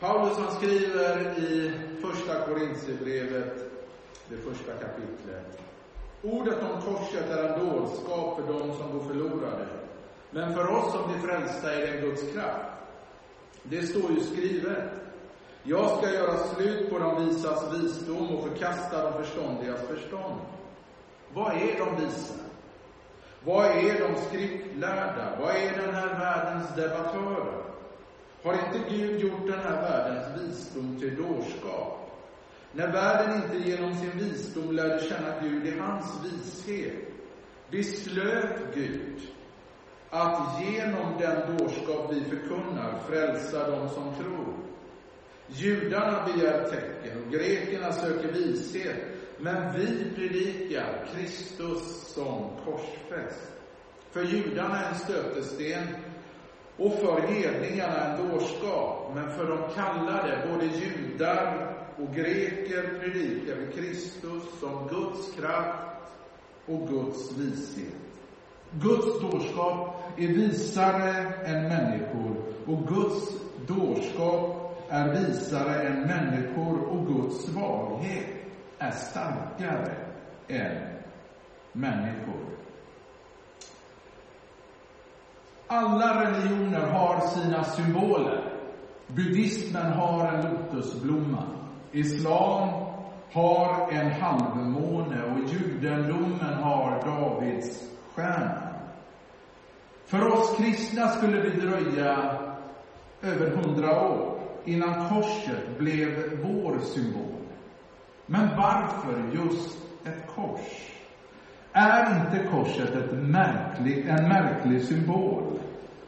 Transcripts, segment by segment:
Paulus han skriver i första Korintierbrevet, det första kapitlet. Ordet om korset är en dårskap för dem som går förlorade. Men för oss som blir frälsta är det en Guds kraft. Det står ju skrivet. Jag ska göra slut på de visas visdom och förkasta de förståndigas förstånd. Vad är de visa? Vad är de skriftlärda? Vad är den här världens debattörer? Har inte Gud gjort den här världens visdom till dårskap? När världen inte genom sin visdom lärde känna Gud i hans vishet, beslöt Gud att genom den dårskap vi förkunnar frälsa dem som tror. Judarna begär tecken och grekerna söker vishet, men vi predikar Kristus som korsfäst. För judarna en stötesten och för hedningarna en dårskap, men för de kallade, både judar och greker, predikar vi Kristus som Guds kraft och Guds vishet. Guds dårskap är visare än människor och Guds dårskap är visare än människor och Guds svaghet är starkare än människor. Alla religioner har sina symboler. Buddhismen har en lotusblomma. Islam har en halvmåne och judendomen har Davids stjärna. För oss kristna skulle det dröja över hundra år innan korset blev vår symbol. Men varför just ett kors? Är inte korset ett märklig, en märklig symbol?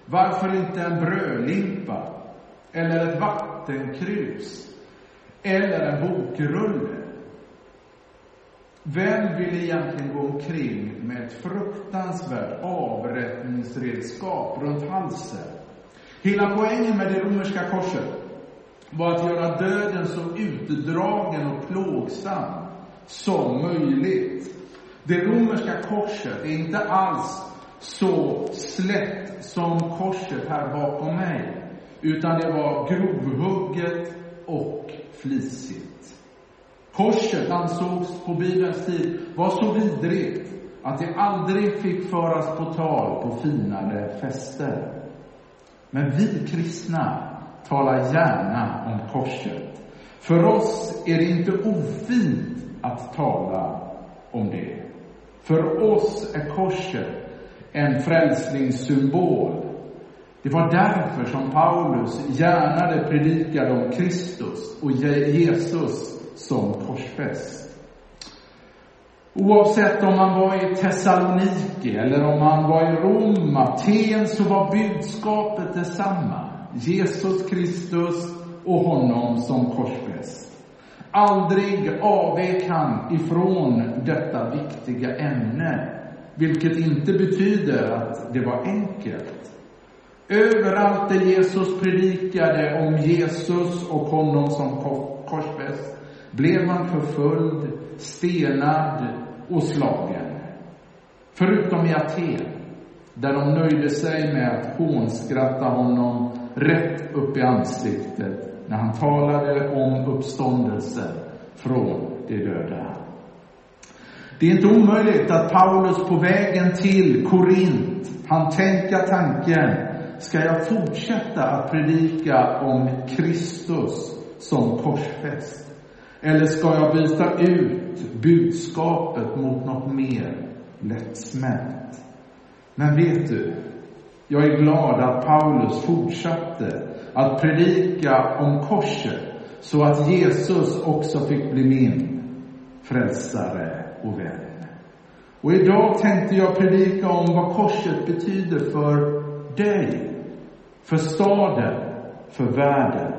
Varför inte en brödlimpa? Eller ett vattenkrus? Eller en bokrulle? Vem vill egentligen gå omkring med ett fruktansvärt avrättningsredskap runt halsen? Hela poängen med det romerska korset var att göra döden så utdragen och plågsam som möjligt. Det romerska korset är inte alls så slätt som korset här bakom mig, utan det var grovhugget och flisigt. Korset ansågs på Bibelns tid vara så vidrigt att det aldrig fick föras på tal på finare fester. Men vi kristna talar gärna om korset. För oss är det inte ofint att tala om det. För oss är korset en frälsningssymbol. Det var därför som Paulus gärna predikade om Kristus och Jesus som korsfäst. Oavsett om man var i Thessaloniki eller om man var i Rom, Aten, så var budskapet detsamma. Jesus Kristus och honom som korsfäst. Aldrig avvek han ifrån detta viktiga ämne, vilket inte betyder att det var enkelt. Överallt där Jesus predikade om Jesus och honom som korsfäst blev han förföljd, stenad och slagen. Förutom i Aten, där de nöjde sig med att hånskratta honom rätt upp i ansiktet när han talade om uppståndelse från de döda. Det är inte omöjligt att Paulus på vägen till Korint han tänka tanken, ska jag fortsätta att predika om Kristus som korsfäst? Eller ska jag byta ut budskapet mot något mer lättsmält? Men vet du, jag är glad att Paulus fortsatte att predika om korset så att Jesus också fick bli min frälsare och vän. Och idag tänkte jag predika om vad korset betyder för dig, för staden, för världen.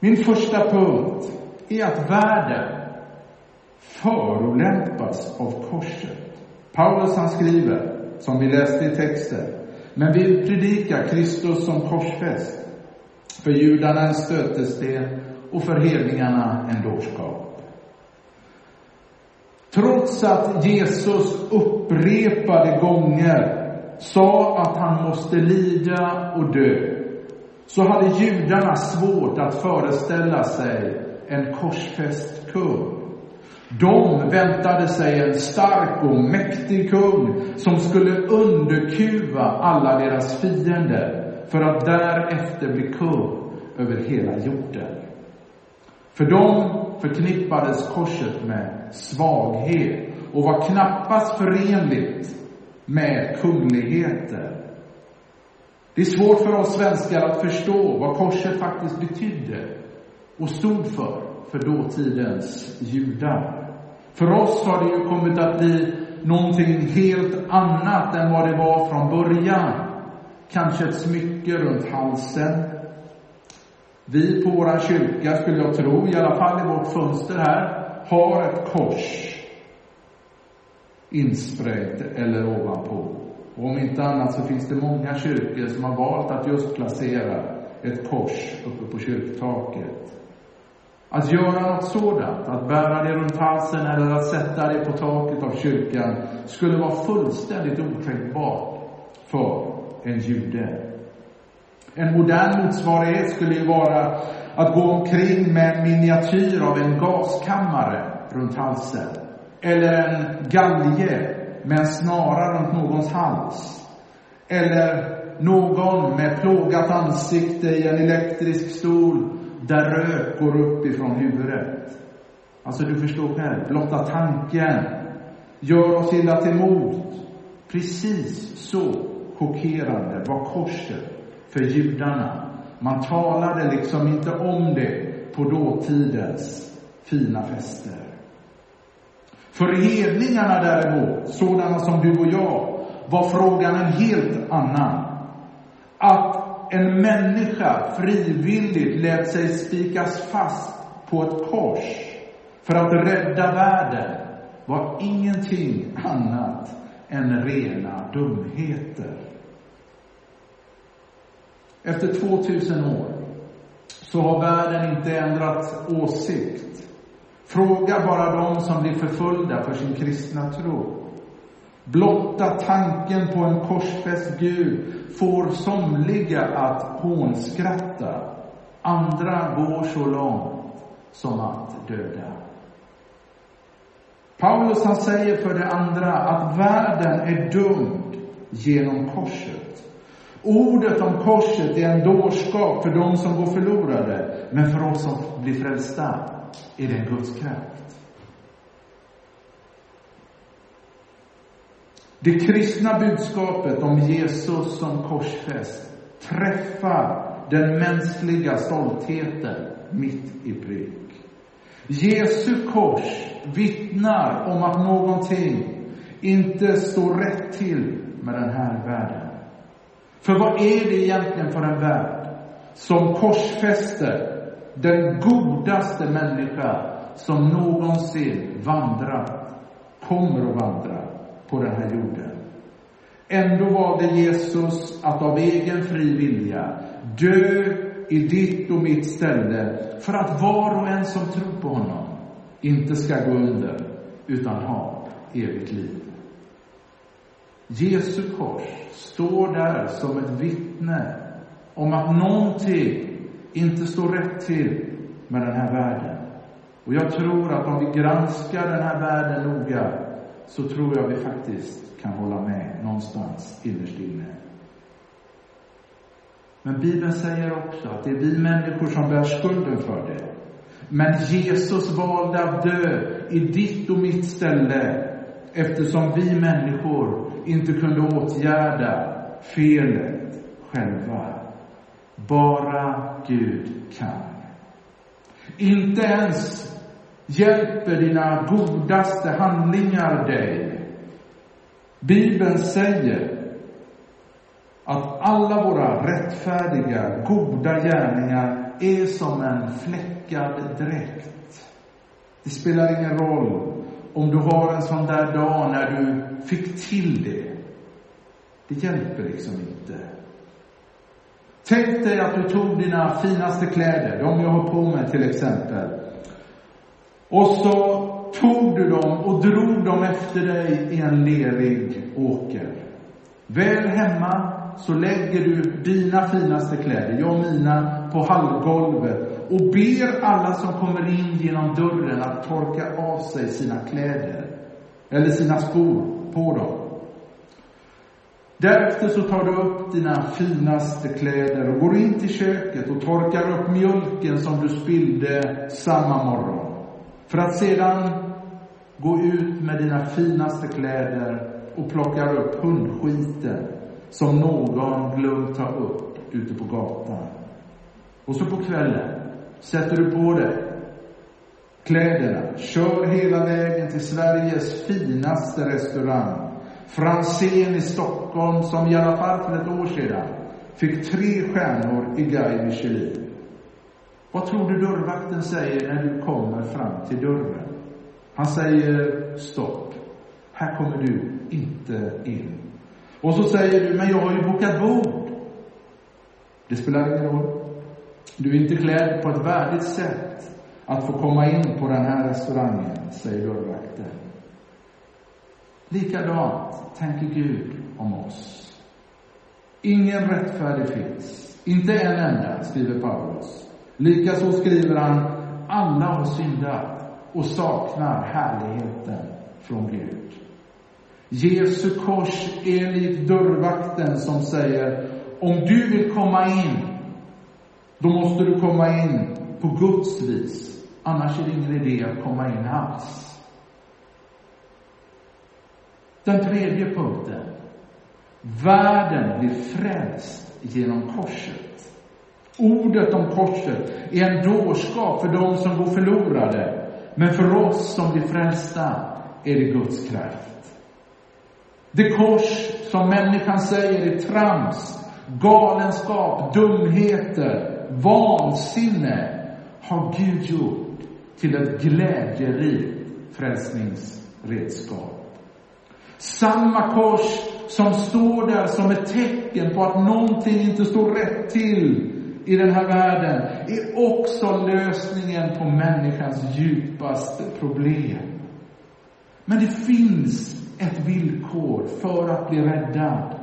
Min första punkt är att världen förolämpas av korset. Paulus han skriver, som vi läste i texten, men vi predikar Kristus som korsfäst, för judarna en stötesten och för hedningarna en dårskap. Trots att Jesus upprepade gånger sa att han måste lida och dö, så hade judarna svårt att föreställa sig en korsfäst kung. De väntade sig en stark och mäktig kung som skulle underkuva alla deras fiender för att därefter bli kung över hela jorden. För dem förknippades korset med svaghet och var knappast förenligt med kungligheter. Det är svårt för oss svenskar att förstå vad korset faktiskt betydde och stod för, för dåtidens judar. För oss har det ju kommit att bli någonting helt annat än vad det var från början. Kanske ett smycke runt halsen. Vi på vår kyrka, skulle jag tro, i alla fall i vårt fönster här, har ett kors insprängt eller ovanpå. Och om inte annat så finns det många kyrkor som har valt att just placera ett kors uppe på kyrktaket. Att göra något sådant, att bära det runt halsen eller att sätta det på taket av kyrkan, skulle vara fullständigt otänkbart för en jude. En modern motsvarighet skulle ju vara att gå omkring med en miniatyr av en gaskammare runt halsen. Eller en galge med en snara runt någons hals. Eller någon med plågat ansikte i en elektrisk stol där rök går upp ifrån huvudet. Alltså, du förstår själv, blotta tanken gör oss illa till mod. Precis så chockerande var korset för judarna. Man talade liksom inte om det på dåtidens fina fester. För hedningarna däremot, sådana som du och jag, var frågan en helt annan. Att en människa frivilligt lät sig spikas fast på ett kors för att rädda världen var ingenting annat än rena dumheter. Efter 2000 år så har världen inte ändrat åsikt. Fråga bara de som blir förföljda för sin kristna tro. Blotta tanken på en korsfäst Gud får somliga att hånskratta. Andra går så långt som att döda. Paulus han säger för det andra att världen är dömd genom korset. Ordet om korset är en dårskap för dem som går förlorade, men för oss som blir frälsta är det en Guds kraft. Det kristna budskapet om Jesus som korsfäst träffar den mänskliga stoltheten mitt i prick. Jesu kors vittnar om att någonting inte står rätt till med den här världen. För vad är det egentligen för en värld som korsfäster den godaste människa som någonsin vandrat, kommer att vandra på den här jorden. Ändå valde Jesus att av egen fri vilja dö i ditt och mitt ställe för att var och en som tror på honom inte ska gå under utan ha evigt liv. Jesu kors står där som ett vittne om att någonting inte står rätt till med den här världen. Och jag tror att om vi granskar den här världen noga så tror jag vi faktiskt kan hålla med någonstans innerst inne. Men Bibeln säger också att det är vi människor som bär skulden för det. Men Jesus valde att dö i ditt och mitt ställe eftersom vi människor inte kunde åtgärda felet själva. Bara Gud kan. Inte ens hjälper dina godaste handlingar dig. Bibeln säger att alla våra rättfärdiga, goda gärningar är som en fläckad dräkt. Det spelar ingen roll om du har en sån där dag när du fick till det. Det hjälper liksom inte. Tänk dig att du tog dina finaste kläder, de jag har på mig till exempel, och så tog du dem och drog dem efter dig i en lerig åker. Väl hemma så lägger du dina finaste kläder, jag och mina, på hallgolvet och ber alla som kommer in genom dörren att torka av sig sina kläder, eller sina skor på dem. Därefter så tar du upp dina finaste kläder och går in till köket och torkar upp mjölken som du spillde samma morgon. För att sedan gå ut med dina finaste kläder och plocka upp hundskiten som någon glömt ta upp ute på gatan. Och så på kvällen sätter du på dig kläderna, kör hela vägen till Sveriges finaste restaurang Franzén i Stockholm, som i alla fall för ett år sedan fick tre stjärnor i Guy Michelin. Vad tror du dörrvakten säger när du kommer fram till dörren? Han säger stopp. Här kommer du inte in. Och så säger du, men jag har ju bokat bord. Det spelar ingen roll. Du är inte klädd på ett värdigt sätt att få komma in på den här restaurangen, säger dörrvakten. Likadant tänker Gud om oss. Ingen rättfärdig finns, inte en enda, skriver Paulus. Likaså skriver han, alla har syndat och saknar härligheten från Gud. Jesu kors är likt dörrvakten som säger, om du vill komma in, då måste du komma in på Guds vis. Annars är det ingen idé att komma in alls. Den tredje punkten. Världen blir frälst genom korset. Ordet om korset är en dårskap för dem som går förlorade. Men för oss som blir frälsta är det Guds kraft. Det kors som människan säger är trams, galenskap, dumheter, vansinne har Gud gjort till ett glädjerikt frälsningsredskap. Samma kors som står där som ett tecken på att någonting inte står rätt till i den här världen är också lösningen på människans djupaste problem. Men det finns ett villkor för att bli räddad.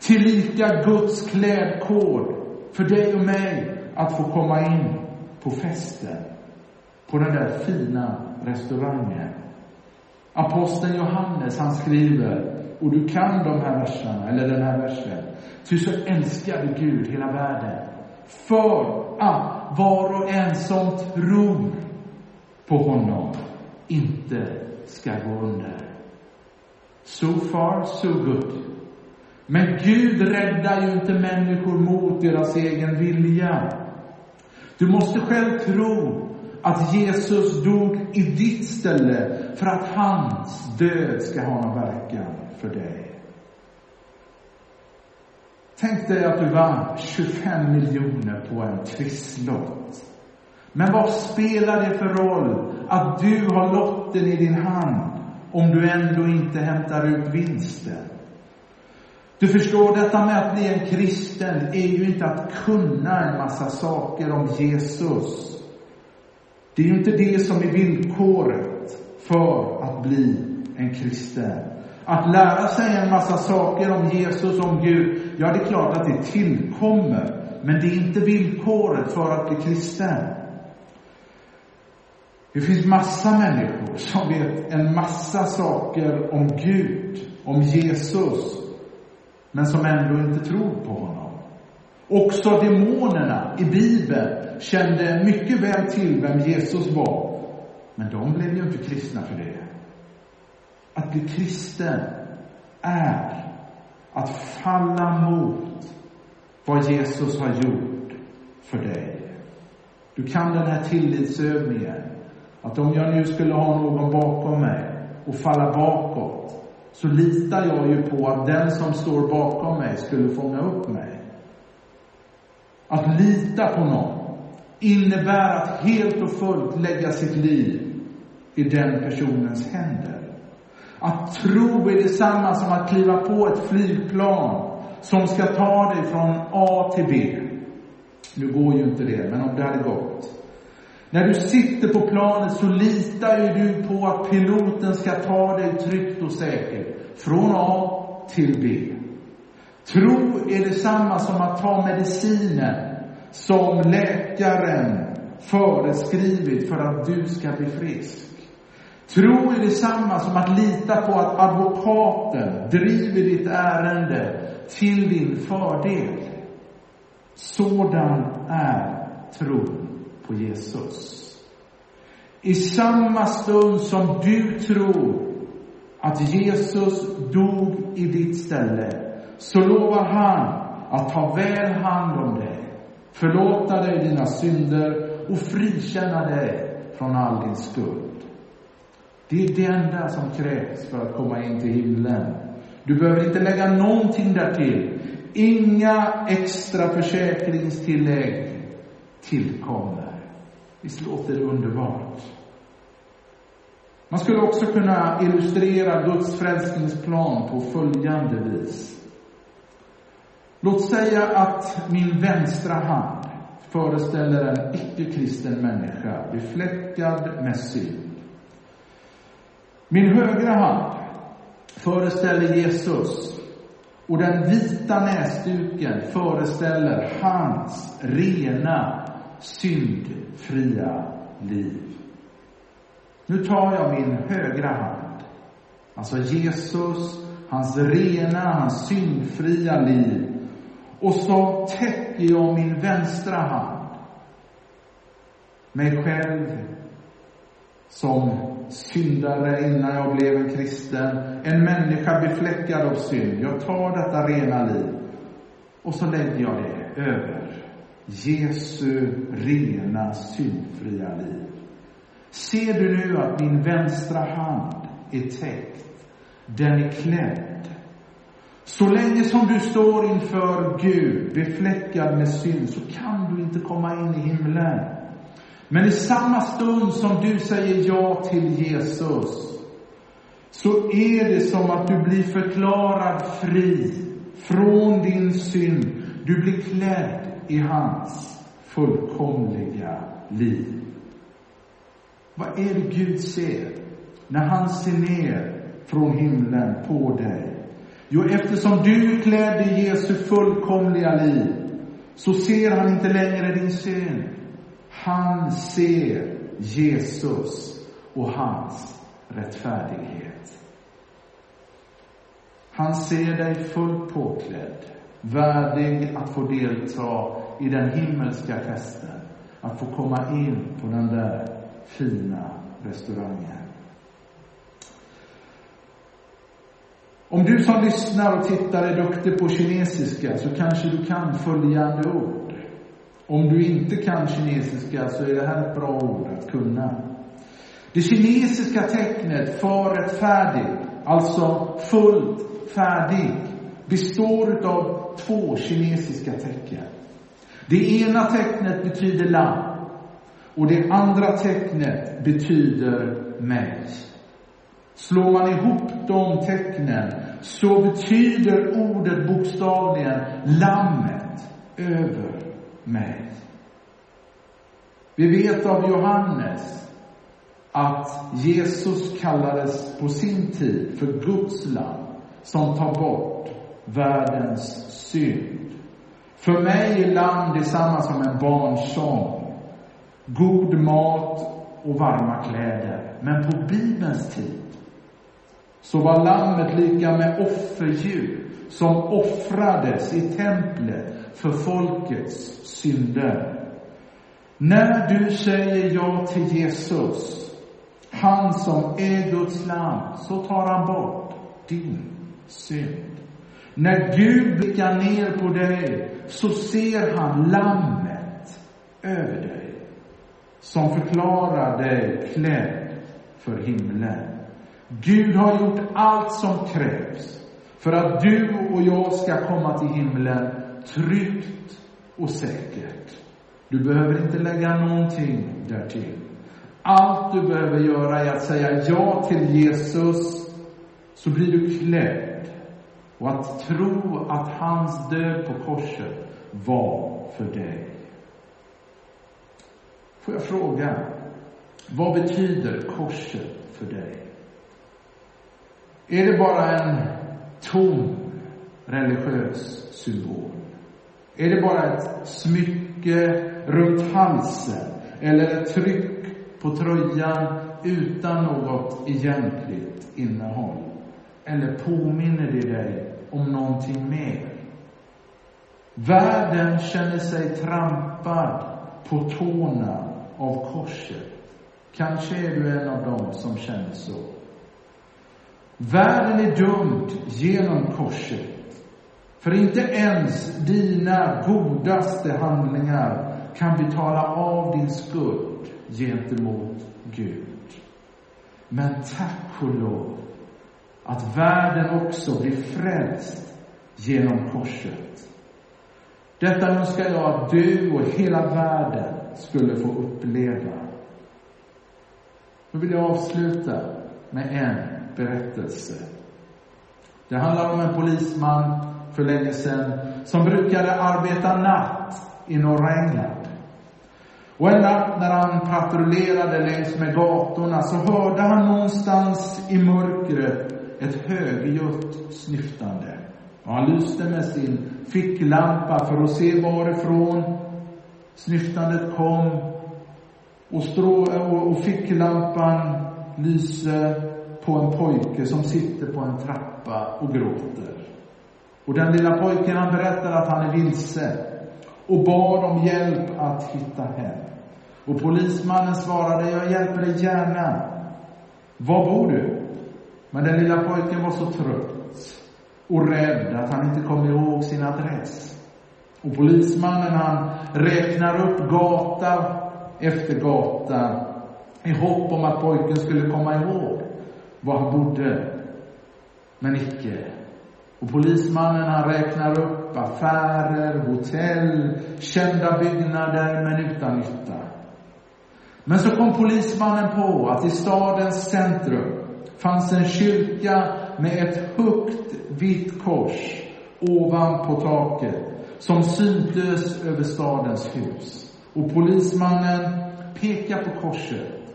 Tillika Guds klädkod för dig och mig att få komma in på festen, på den där fina restaurangen. Aposteln Johannes, han skriver, och du kan de här verserna, eller den här versen. Ty så älskade Gud hela världen, för att var och en som tror på honom inte ska gå under. So far, so good. Men Gud räddar ju inte människor mot deras egen vilja. Du måste själv tro att Jesus dog i ditt ställe för att hans död ska ha någon verkan för dig. Tänk dig att du vann 25 miljoner på en trisslott. Men vad spelar det för roll att du har lotten i din hand om du ändå inte hämtar ut vinsten? Du förstår, detta med att bli en kristen är ju inte att kunna en massa saker om Jesus. Det är ju inte det som är villkoret för att bli en kristen. Att lära sig en massa saker om Jesus, om Gud, ja, det är klart att det tillkommer. Men det är inte villkoret för att bli kristen. Det finns massa människor som vet en massa saker om Gud, om Jesus, men som ändå inte tror på honom. Också demonerna i Bibeln kände mycket väl till vem Jesus var. Men de blev ju inte kristna för det. Att bli kristen är att falla mot vad Jesus har gjort för dig. Du kan den här tillitsövningen. Att om jag nu skulle ha någon bakom mig och falla bakåt, så litar jag ju på att den som står bakom mig skulle fånga upp mig. Att lita på någon innebär att helt och fullt lägga sitt liv i den personens händer. Att tro är detsamma som att kliva på ett flygplan som ska ta dig från A till B. Nu går ju inte det, men om det hade gått. När du sitter på planet så litar ju du på att piloten ska ta dig tryggt och säkert från A till B. Tro är detsamma som att ta medicinen som läkaren föreskrivit för att du ska bli frisk. Tro är detsamma som att lita på att advokaten driver ditt ärende till din fördel. Sådan är tron på Jesus. I samma stund som du tror att Jesus dog i ditt ställe, så lovar han att ta väl hand om dig, förlåta dig dina synder och frikänna dig från all din skuld. Det är det enda som krävs för att komma in till himlen. Du behöver inte lägga någonting därtill. Inga extra försäkringstillägg tillkommer. Visst låter det underbart? Man skulle också kunna illustrera Guds frälsningsplan på följande vis. Låt säga att min vänstra hand föreställer en icke-kristen människa befläckad med synd. Min högra hand föreställer Jesus och den vita näsduken föreställer hans rena, syndfria liv. Nu tar jag min högra hand, alltså Jesus, hans rena, hans syndfria liv, och så täcker jag min vänstra hand, mig själv som syndare innan jag blev en kristen, en människa befläckad av synd. Jag tar detta rena liv och så lägger jag det över Jesu rena, syndfria liv. Ser du nu att min vänstra hand är täckt? Den är klädd. Så länge som du står inför Gud, befläckad med synd, så kan du inte komma in i himlen. Men i samma stund som du säger ja till Jesus, så är det som att du blir förklarad fri från din synd. Du blir klädd i hans fullkomliga liv. Vad är det Gud ser när han ser ner från himlen på dig? Jo, eftersom du är klädd i Jesu fullkomliga liv, så ser han inte längre din synd. Han ser Jesus och hans rättfärdighet. Han ser dig fullt påklädd, värdig att få delta i den himmelska festen, att få komma in på den där fina restaurangen. Om du som lyssnar och tittar är duktig på kinesiska så kanske du kan följande ord. Om du inte kan kinesiska så är det här ett bra ord att kunna. Det kinesiska tecknet för rättfärdig, alltså fullt färdig, består av två kinesiska tecken. Det ena tecknet betyder lamm och det andra tecknet betyder mig. Slår man ihop de tecknen så betyder ordet bokstavligen lammet över mig. Vi vet av Johannes att Jesus kallades på sin tid för Guds land som tar bort världens synd. För mig är lamm detsamma som en barnsång god mat och varma kläder. Men på Bibelns tid så var lammet lika med offerdjur som offrades i templet för folkets synder. När du säger ja till Jesus, han som är Guds lam, så tar han bort din synd. När Gud blickar ner på dig så ser han lammet över dig som förklarar dig klädd för himlen. Gud har gjort allt som krävs för att du och jag ska komma till himlen tryggt och säkert. Du behöver inte lägga någonting därtill. Allt du behöver göra är att säga ja till Jesus, så blir du klädd. Och att tro att hans död på korset var för dig. Får jag fråga, vad betyder korset för dig? Är det bara en tom religiös symbol? Är det bara ett smycke runt halsen eller ett tryck på tröjan utan något egentligt innehåll? Eller påminner det dig om någonting mer? Världen känner sig trampad på tårna av korset. Kanske är du en av dem som känner så. Världen är dömd genom korset. För inte ens dina godaste handlingar kan betala av din skuld gentemot Gud. Men tack och lov att världen också blir frälst genom korset. Detta önskar jag att du och hela världen skulle få uppleva. Nu vill jag avsluta med en berättelse. Det handlar om en polisman för länge sedan som brukade arbeta natt i norra England. Och en natt när han patrullerade längs med gatorna så hörde han någonstans i mörkret ett högljutt snyftande. Och han lyste med sin ficklampa för att se varifrån snyftandet kom. Och, strå, och, ficklampan lyser på en pojke som sitter på en trappa och gråter. Och den lilla pojken han berättar att han är vilse och bad om hjälp att hitta hem. Och polismannen svarade, jag hjälper dig gärna. Var bor du? Men den lilla pojken var så trött och rädd att han inte kom ihåg sin adress. Och polismannen han räknar upp gata efter gata i hopp om att pojken skulle komma ihåg var han bodde. Men icke. Och polismannen han räknar upp affärer, hotell, kända byggnader, men utan nytta. Men så kom polismannen på att i stadens centrum fanns en kyrka med ett högt vitt kors ovanpå taket som syntes över stadens hus. Och polismannen pekar på korset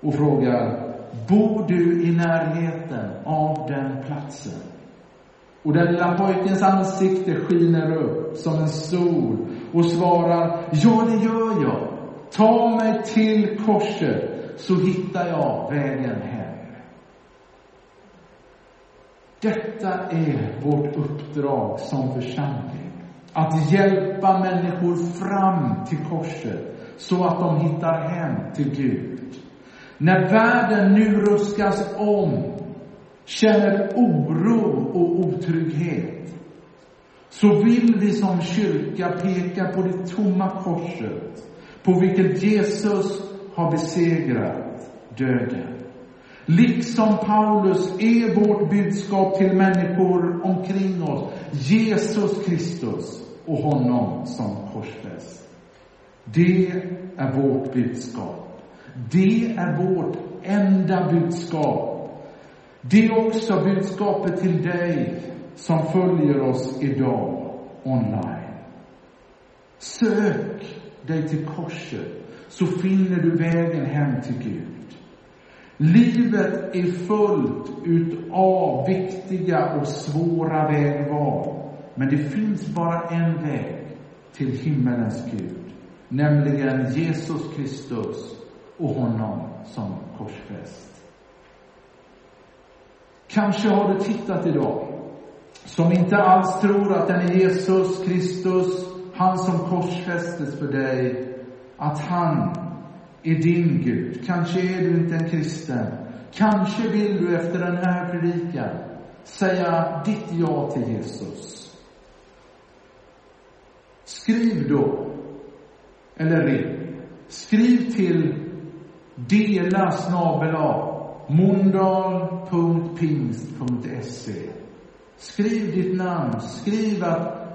och frågar, bor du i närheten av den platsen? Och den lilla pojkens ansikte skiner upp som en sol och svarar, ja det gör jag. Ta mig till korset så hittar jag vägen hem. Detta är vårt uppdrag som församling. Att hjälpa människor fram till korset så att de hittar hem till Gud. När världen nu ruskas om, känner oro och otrygghet, så vill vi som kyrka peka på det tomma korset, på vilket Jesus har besegrat döden. Liksom Paulus är vårt budskap till människor omkring oss Jesus Kristus och honom som korsfäst. Det är vårt budskap. Det är vårt enda budskap. Det är också budskapet till dig som följer oss idag online. Sök dig till korset så finner du vägen hem till Gud. Livet är fullt utav viktiga och svåra vägval. Men det finns bara en väg till himmelens Gud, nämligen Jesus Kristus och honom som korsfäst. Kanske har du tittat idag som inte alls tror att den är Jesus Kristus, han som korsfästes för dig, att han är din Gud. Kanske är du inte en kristen. Kanske vill du efter den här predikan säga ditt ja till Jesus. Skriv då, eller ring. Skriv till dela snabela mondal.pingst.se. Skriv ditt namn. Skriv att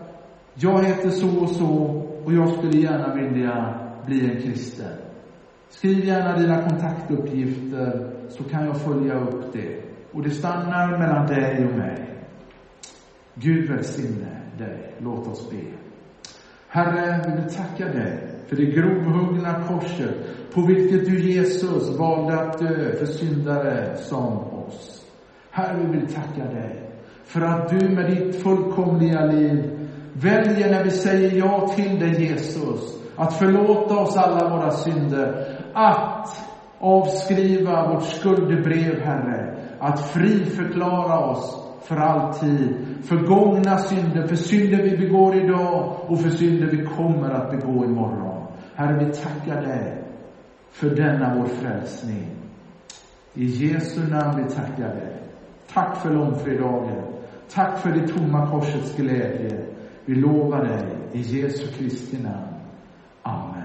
jag heter så och så och jag skulle gärna vilja bli en kristen. Skriv gärna dina kontaktuppgifter så kan jag följa upp det. Och det stannar mellan dig och mig. Gud välsigne dig. Låt oss be. Herre, vi vill tacka dig för det grovhuggna korset på vilket du, Jesus, valde att dö för syndare som oss. Herre, vi vill tacka dig för att du med ditt fullkomliga liv väljer när vi säger ja till dig Jesus, att förlåta oss alla våra synder, att avskriva vårt skuldebrev, Herre, att friförklara oss för alltid, för gångna synder, för synder vi begår idag och för synder vi kommer att begå imorgon. Herre, vi tackar dig för denna vår frälsning. I Jesu namn vi tackar dig. Tack för långfredagen. Tack för det tomma korsets glädje. Vi lovar dig i Jesu Kristi namn. Amen.